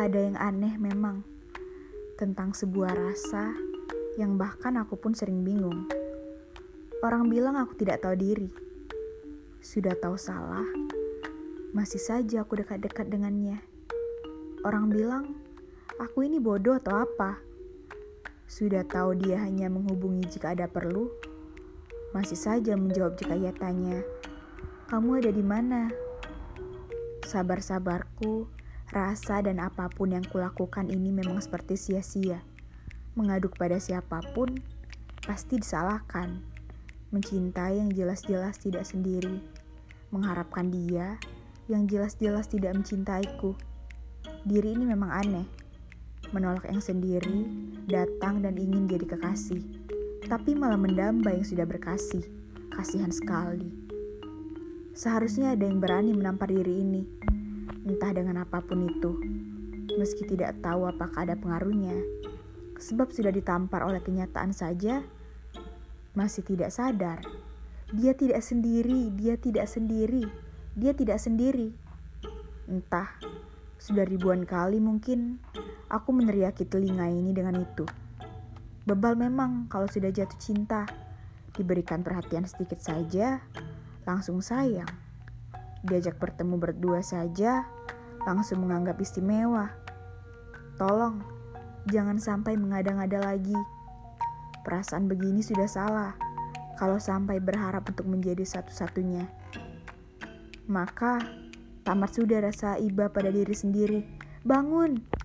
Ada yang aneh memang tentang sebuah rasa yang bahkan aku pun sering bingung. Orang bilang aku tidak tahu diri. Sudah tahu salah, masih saja aku dekat-dekat dengannya. Orang bilang aku ini bodoh atau apa? Sudah tahu dia hanya menghubungi jika ada perlu, masih saja menjawab jika ia tanya, "Kamu ada di mana?" Sabar-sabarku, rasa dan apa pun yang kulakukan ini memang seperti sia-sia. Mengaduk pada siapa pun pasti disalahkan. Mencintai yang jelas-jelas tidak sendiri. Mengharapkan dia yang jelas-jelas tidak mencintaiku. Diri ini memang aneh. Menolak yang sendiri, datang dan ingin jadi kekasih. Tapi malah mendamba yang sudah berkasih. Kasihan sekali. Seharusnya ada yang berani menampar diri ini, entah dengan apa pun itu, meski tidak tahu apakah ada pengaruhnya. Sebab sudah ditampar oleh kenyataan saja, masih tidak sadar. Dia tidak sendiri, dia tidak sendiri, dia tidak sendiri. Entah, sudah ribuan kali mungkin aku meneriaki telinga ini dengan itu. Bebal memang kalau sudah jatuh cinta, diberikan perhatian sedikit saja, langsung sayang. Diajak bertemu berdua saja, langsung menganggap istimewa. Tolong, jangan sampai mengada-ngada lagi. Perasaan begini sudah salah kalau sampai berharap untuk menjadi satu-satunya. Maka, tamat sudah rasa iba pada diri sendiri. Bangun!